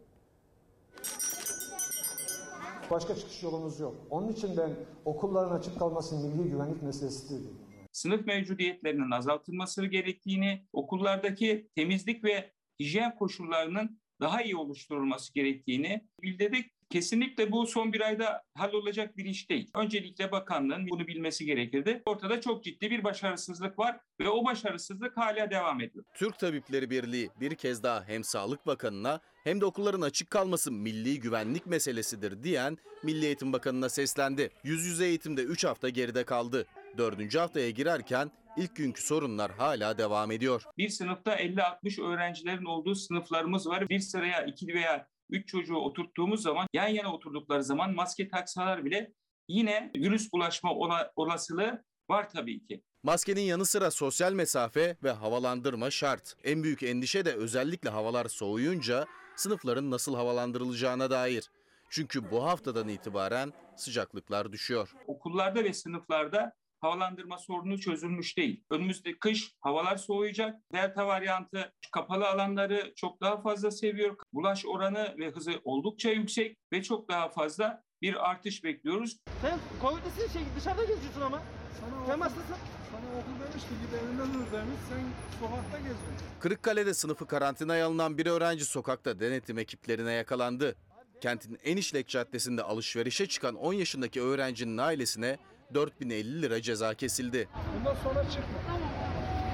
Başka çıkış yolumuz yok. Onun için ben okulların açık kalması milli güvenlik meselesi değil. Sınıf mevcudiyetlerinin azaltılması gerektiğini, okullardaki temizlik ve hijyen koşullarının daha iyi oluşturulması gerektiğini bildirdik. Kesinlikle bu son bir ayda hallolacak bir iş değil. Öncelikle bakanlığın bunu bilmesi gerekirdi. Ortada çok ciddi bir başarısızlık var ve o başarısızlık hala devam ediyor. Türk Tabipleri Birliği bir kez daha hem Sağlık Bakanı'na hem de okulların açık kalması milli güvenlik meselesidir diyen Milli Eğitim Bakanı'na seslendi. Yüz yüze eğitimde 3 hafta geride kaldı. Dördüncü haftaya girerken ilk günkü sorunlar hala devam ediyor. Bir sınıfta 50-60 öğrencilerin olduğu sınıflarımız var. Bir sıraya 2 veya 3 çocuğu oturttuğumuz zaman yan yana oturdukları zaman maske taksalar bile yine virüs bulaşma olasılığı var tabii ki. Maskenin yanı sıra sosyal mesafe ve havalandırma şart. En büyük endişe de özellikle havalar soğuyunca sınıfların nasıl havalandırılacağına dair. Çünkü bu haftadan itibaren sıcaklıklar düşüyor. Okullarda ve sınıflarda havalandırma sorunu çözülmüş değil. Önümüzde kış havalar soğuyacak. Delta varyantı kapalı alanları çok daha fazla seviyor. Bulaş oranı ve hızı oldukça yüksek ve çok daha fazla bir artış bekliyoruz. Sen Covid'lisin şey dışarıda geziyorsun ama. Sana Temastasın. Sana okul demiş ki git evinden dur demiş. Sen sokakta geziyorsun. Kırıkkale'de sınıfı karantinaya alınan bir öğrenci sokakta denetim ekiplerine yakalandı. Kentin en işlek caddesinde alışverişe çıkan 10 yaşındaki öğrencinin ailesine 4050 lira ceza kesildi. Bundan sonra çıkma.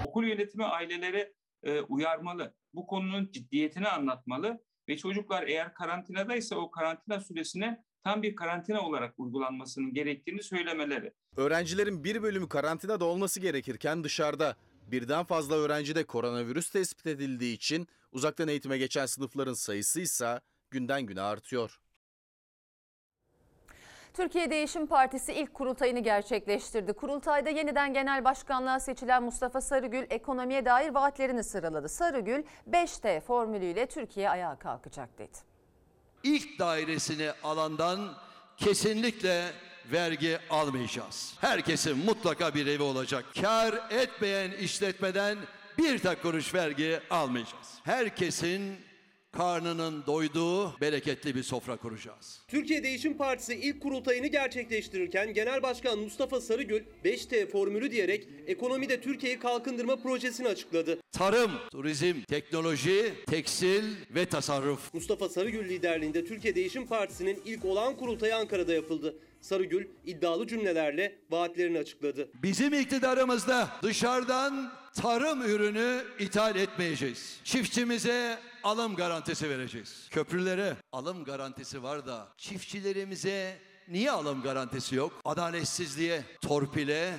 Okul yönetimi aileleri e, uyarmalı. Bu konunun ciddiyetini anlatmalı ve çocuklar eğer karantinadaysa o karantina süresine tam bir karantina olarak uygulanmasının gerektiğini söylemeleri. Öğrencilerin bir bölümü karantinada olması gerekirken dışarıda. Birden fazla öğrencide koronavirüs tespit edildiği için uzaktan eğitime geçen sınıfların sayısı ise günden güne artıyor. Türkiye Değişim Partisi ilk kurultayını gerçekleştirdi. Kurultayda yeniden genel başkanlığa seçilen Mustafa Sarıgül ekonomiye dair vaatlerini sıraladı. Sarıgül 5T formülüyle Türkiye ayağa kalkacak dedi. İlk dairesini alandan kesinlikle vergi almayacağız. Herkesin mutlaka bir evi olacak. Kar etmeyen işletmeden bir tek kuruş vergi almayacağız. Herkesin karnının doyduğu bereketli bir sofra kuracağız. Türkiye Değişim Partisi ilk kurultayını gerçekleştirirken Genel Başkan Mustafa Sarıgül 5T formülü diyerek ekonomide Türkiye'yi kalkındırma projesini açıkladı. Tarım, turizm, teknoloji, tekstil ve tasarruf. Mustafa Sarıgül liderliğinde Türkiye Değişim Partisi'nin ilk olağan kurultayı Ankara'da yapıldı. Sarıgül iddialı cümlelerle vaatlerini açıkladı. Bizim iktidarımızda dışarıdan tarım ürünü ithal etmeyeceğiz. Çiftçimize alım garantisi vereceğiz. Köprülere alım garantisi var da çiftçilerimize niye alım garantisi yok? Adaletsizliğe, torpile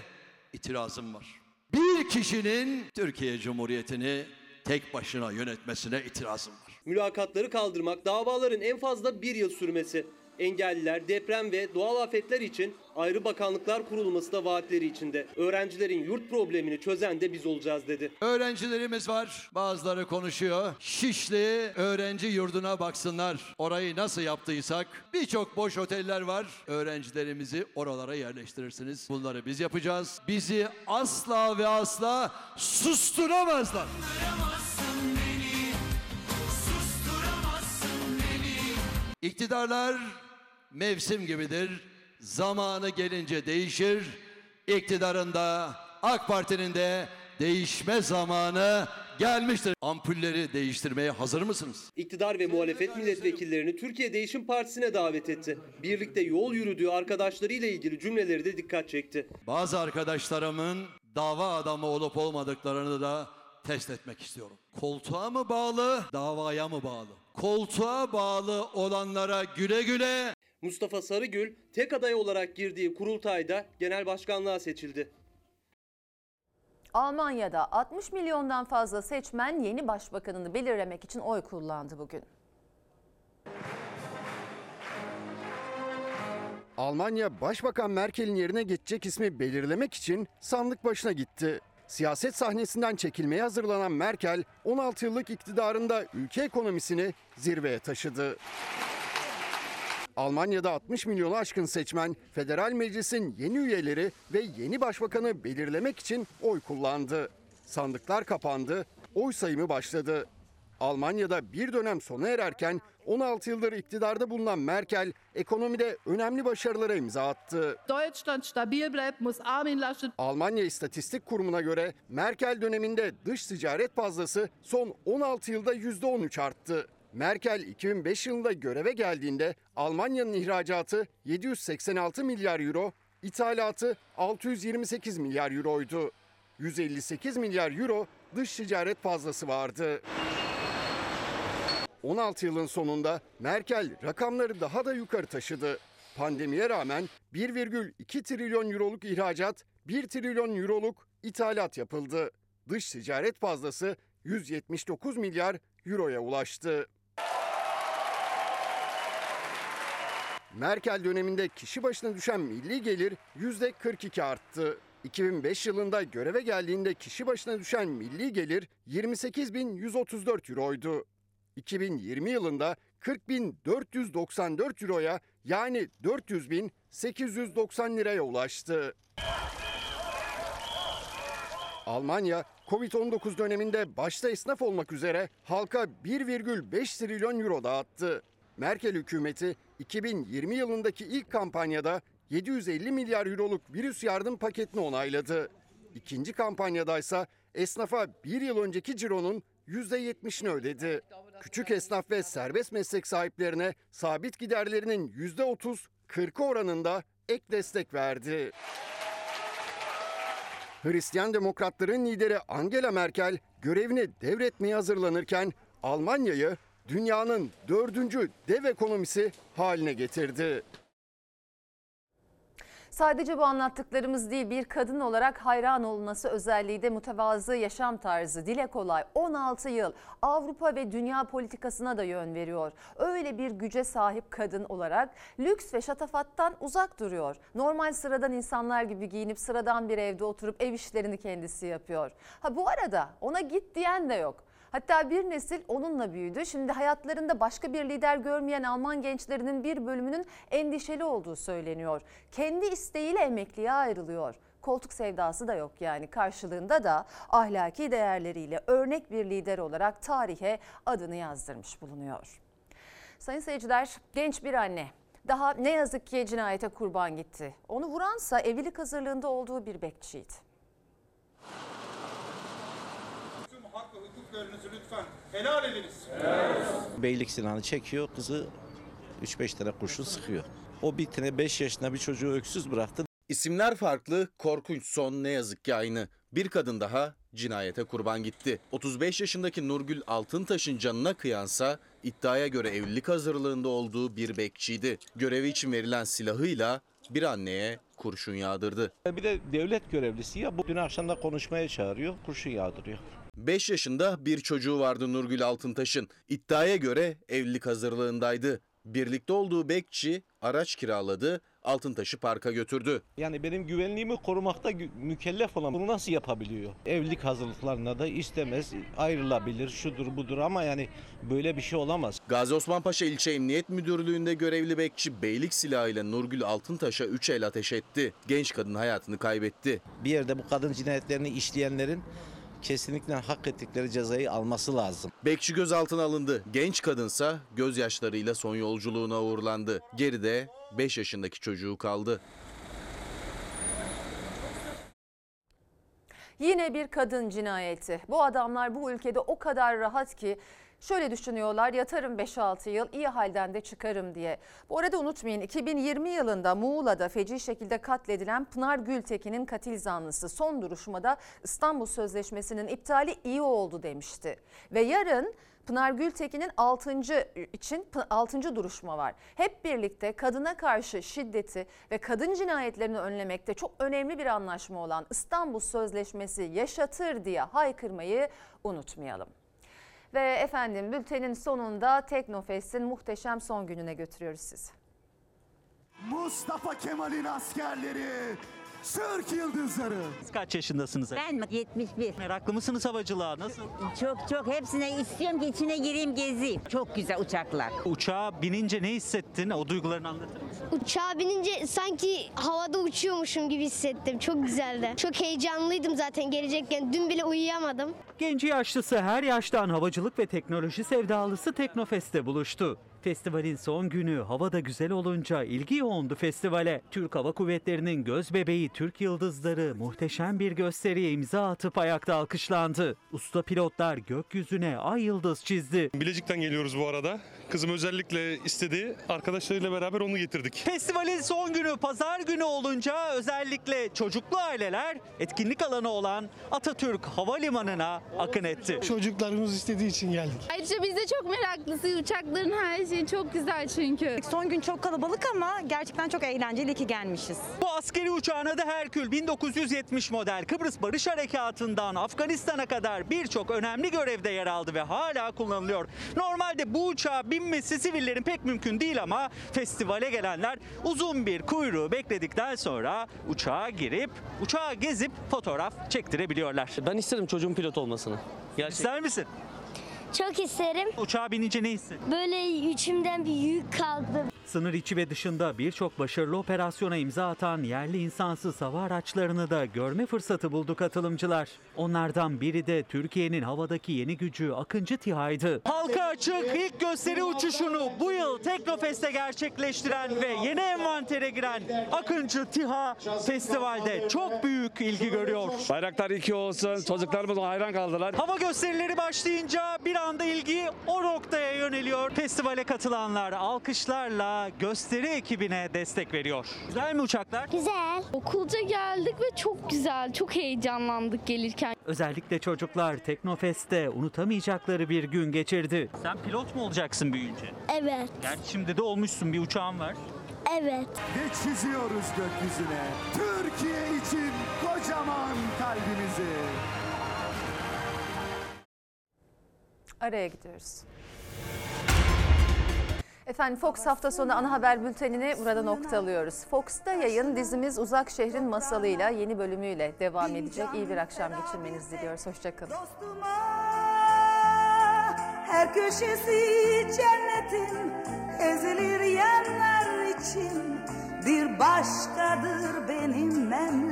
itirazım var. Bir kişinin Türkiye Cumhuriyeti'ni tek başına yönetmesine itirazım var. Mülakatları kaldırmak, davaların en fazla bir yıl sürmesi. Engelliler, deprem ve doğal afetler için ayrı bakanlıklar kurulması da vaatleri içinde. Öğrencilerin yurt problemini çözen de biz olacağız dedi. Öğrencilerimiz var. Bazıları konuşuyor. Şişli öğrenci yurduna baksınlar. Orayı nasıl yaptıysak birçok boş oteller var. Öğrencilerimizi oralara yerleştirirsiniz. Bunları biz yapacağız. Bizi asla ve asla susturamazlar. İktidarlar mevsim gibidir. Zamanı gelince değişir. İktidarın da AK Parti'nin de değişme zamanı gelmiştir. Ampulleri değiştirmeye hazır mısınız? İktidar ve muhalefet milletvekillerini Türkiye Değişim Partisi'ne davet etti. Birlikte yol yürüdüğü arkadaşlarıyla ilgili cümleleri de dikkat çekti. Bazı arkadaşlarımın dava adamı olup olmadıklarını da test etmek istiyorum. Koltuğa mı bağlı, davaya mı bağlı? Koltuğa bağlı olanlara güle güle, Mustafa Sarıgül tek aday olarak girdiği kurultayda genel başkanlığa seçildi. Almanya'da 60 milyondan fazla seçmen yeni başbakanını belirlemek için oy kullandı bugün. Almanya Başbakan Merkel'in yerine geçecek ismi belirlemek için sandık başına gitti. Siyaset sahnesinden çekilmeye hazırlanan Merkel 16 yıllık iktidarında ülke ekonomisini zirveye taşıdı. Almanya'da 60 milyonu aşkın seçmen federal meclisin yeni üyeleri ve yeni başbakanı belirlemek için oy kullandı. Sandıklar kapandı, oy sayımı başladı. Almanya'da bir dönem sona ererken 16 yıldır iktidarda bulunan Merkel ekonomide önemli başarılara imza attı. Deutschland stabil bleibt, muss Armin Laschet Almanya İstatistik Kurumu'na göre Merkel döneminde dış ticaret fazlası son 16 yılda %13 arttı. Merkel 2005 yılında göreve geldiğinde Almanya'nın ihracatı 786 milyar euro, ithalatı 628 milyar euroydu. 158 milyar euro dış ticaret fazlası vardı. 16 yılın sonunda Merkel rakamları daha da yukarı taşıdı. Pandemiye rağmen 1,2 trilyon euroluk ihracat, 1 trilyon euroluk ithalat yapıldı. Dış ticaret fazlası 179 milyar euroya ulaştı. Merkel döneminde kişi başına düşen milli gelir %42 arttı. 2005 yılında göreve geldiğinde kişi başına düşen milli gelir 28.134 euroydu. 2020 yılında 40.494 euroya yani 400.890 liraya ulaştı. Almanya, Covid-19 döneminde başta esnaf olmak üzere halka 1,5 trilyon euro dağıttı. Merkel hükümeti 2020 yılındaki ilk kampanyada 750 milyar euroluk virüs yardım paketini onayladı. İkinci kampanyada ise esnafa bir yıl önceki cironun %70'ini ödedi. küçük esnaf ve serbest meslek sahiplerine sabit giderlerinin %30-40 oranında ek destek verdi. Hristiyan Demokratların lideri Angela Merkel görevini devretmeye hazırlanırken Almanya'yı dünyanın dördüncü dev ekonomisi haline getirdi. Sadece bu anlattıklarımız değil bir kadın olarak hayran olması özelliği de mütevazı yaşam tarzı. Dile kolay 16 yıl Avrupa ve dünya politikasına da yön veriyor. Öyle bir güce sahip kadın olarak lüks ve şatafattan uzak duruyor. Normal sıradan insanlar gibi giyinip sıradan bir evde oturup ev işlerini kendisi yapıyor. Ha bu arada ona git diyen de yok. Hatta bir nesil onunla büyüdü. Şimdi hayatlarında başka bir lider görmeyen Alman gençlerinin bir bölümünün endişeli olduğu söyleniyor. Kendi isteğiyle emekliye ayrılıyor. Koltuk sevdası da yok yani karşılığında da ahlaki değerleriyle örnek bir lider olarak tarihe adını yazdırmış bulunuyor. Sayın seyirciler genç bir anne daha ne yazık ki cinayete kurban gitti. Onu vuransa evlilik hazırlığında olduğu bir bekçiydi. Tüm hak ve hukuklarınızı lütfen helal ediniz. Beylik silahını çekiyor, kızı 3-5 tane kurşun sıkıyor. O bir tane 5 yaşında bir çocuğu öksüz bıraktı. İsimler farklı, korkunç son ne yazık ki aynı. Bir kadın daha cinayete kurban gitti. 35 yaşındaki Nurgül Altıntaş'ın canına kıyansa iddiaya göre evlilik hazırlığında olduğu bir bekçiydi. Görevi için verilen silahıyla bir anneye kurşun yağdırdı. Bir de devlet görevlisi ya bu dün akşam da konuşmaya çağırıyor, kurşun yağdırıyor. 5 yaşında bir çocuğu vardı Nurgül Altıntaş'ın. İddiaya göre evlilik hazırlığındaydı. Birlikte olduğu bekçi araç kiraladı, Altıntaş'ı parka götürdü. Yani benim güvenliğimi korumakta mükellef olan bunu nasıl yapabiliyor? Evlilik hazırlıklarına da istemez, ayrılabilir, şudur budur ama yani böyle bir şey olamaz. Gazi Osman Paşa İlçe Emniyet Müdürlüğü'nde görevli bekçi beylik silahıyla Nurgül Altıntaş'a 3 el ateş etti. Genç kadın hayatını kaybetti. Bir yerde bu kadın cinayetlerini işleyenlerin kesinlikle hak ettikleri cezayı alması lazım. Bekçi gözaltına alındı. Genç kadınsa gözyaşlarıyla son yolculuğuna uğurlandı. Geride 5 yaşındaki çocuğu kaldı. Yine bir kadın cinayeti. Bu adamlar bu ülkede o kadar rahat ki şöyle düşünüyorlar yatarım 5-6 yıl iyi halden de çıkarım diye. Bu arada unutmayın 2020 yılında Muğla'da feci şekilde katledilen Pınar Gültekin'in katil zanlısı son duruşmada İstanbul Sözleşmesi'nin iptali iyi oldu demişti. Ve yarın Pınar Gültekin'in 6. için 6. duruşma var. Hep birlikte kadına karşı şiddeti ve kadın cinayetlerini önlemekte çok önemli bir anlaşma olan İstanbul Sözleşmesi yaşatır diye haykırmayı unutmayalım. Ve efendim bültenin sonunda Teknofest'in muhteşem son gününe götürüyoruz sizi. Mustafa Kemal'in askerleri, Türk Yıldızları. Kaç yaşındasınız? Ben mi? 71. Meraklı mısınız havacılığa? Nasıl? Çok çok hepsine istiyorum ki içine gireyim gezeyim. Çok güzel uçaklar. Uçağa binince ne hissettin? O duygularını anlatır mısın? Uçağa binince sanki havada uçuyormuşum gibi hissettim. Çok güzeldi. Çok heyecanlıydım zaten gelecekken. Dün bile uyuyamadım. Genci yaşlısı her yaştan havacılık ve teknoloji sevdalısı Teknofest'te buluştu. Festivalin son günü havada güzel olunca ilgi yoğundu festivale. Türk Hava Kuvvetleri'nin göz bebeği Türk Yıldızları muhteşem bir gösteriye imza atıp ayakta alkışlandı. Usta pilotlar gökyüzüne ay yıldız çizdi. Bilecik'ten geliyoruz bu arada. Kızım özellikle istedi. Arkadaşlarıyla beraber onu getirdik. Festivalin son günü pazar günü olunca özellikle çocuklu aileler etkinlik alanı olan Atatürk Havalimanı'na akın etti. Çocuklarımız istediği için geldik. Ayrıca biz de çok meraklısıyız. Uçakların her şeyi çok güzel çünkü. Son gün çok kalabalık ama gerçekten çok eğlenceli ki gelmişiz. Bu askeri uçağın adı Herkül 1970 model Kıbrıs Barış Harekatı'ndan Afganistan'a kadar birçok önemli görevde yer aldı ve hala kullanılıyor. Normalde bu uçağa binmesi sivillerin pek mümkün değil ama festivale gelenler uzun bir kuyruğu bekledikten sonra uçağa girip uçağı gezip fotoğraf çektirebiliyorlar. Ben isterim çocuğum pilot olmasını. İster misin? Çok isterim. Uçağa binince ne hissettin? Böyle içimden bir yük kaldı. Sınır içi ve dışında birçok başarılı operasyona imza atan yerli insansız hava araçlarını da görme fırsatı buldu katılımcılar. Onlardan biri de Türkiye'nin havadaki yeni gücü Akıncı TİHA'ydı. Halka açık ilk gösteri uçuşunu bu yıl Teknofest'te gerçekleştiren ve yeni envantere giren Akıncı TİHA festivalde çok büyük ilgi görüyor. Bayraktar iki olsun. Çocuklarımız hayran kaldılar. Hava gösterileri başlayınca bir anda ilgi o noktaya yöneliyor. Festivale katılanlar alkışlarla gösteri ekibine destek veriyor. Güzel mi uçaklar? Güzel. Okulca geldik ve çok güzel, çok heyecanlandık gelirken. Özellikle çocuklar Teknofest'te unutamayacakları bir gün geçirdi. Sen pilot mu olacaksın büyüyünce? Evet. Gerçi şimdi de olmuşsun bir uçağın var. Evet. Ve çiziyoruz gökyüzüne. Türkiye için kocaman kalbimizi. Araya gidiyoruz. Efendim Fox hafta sonu ana haber bültenini burada noktalıyoruz. Fox'ta yayın dizimiz Uzak Şehrin Masalıyla yeni bölümüyle devam edecek. İyi bir akşam geçirmenizi diliyoruz. Hoşçakalın. Her köşesi cennetin ezilir yerler için bir başkadır benim memleketim.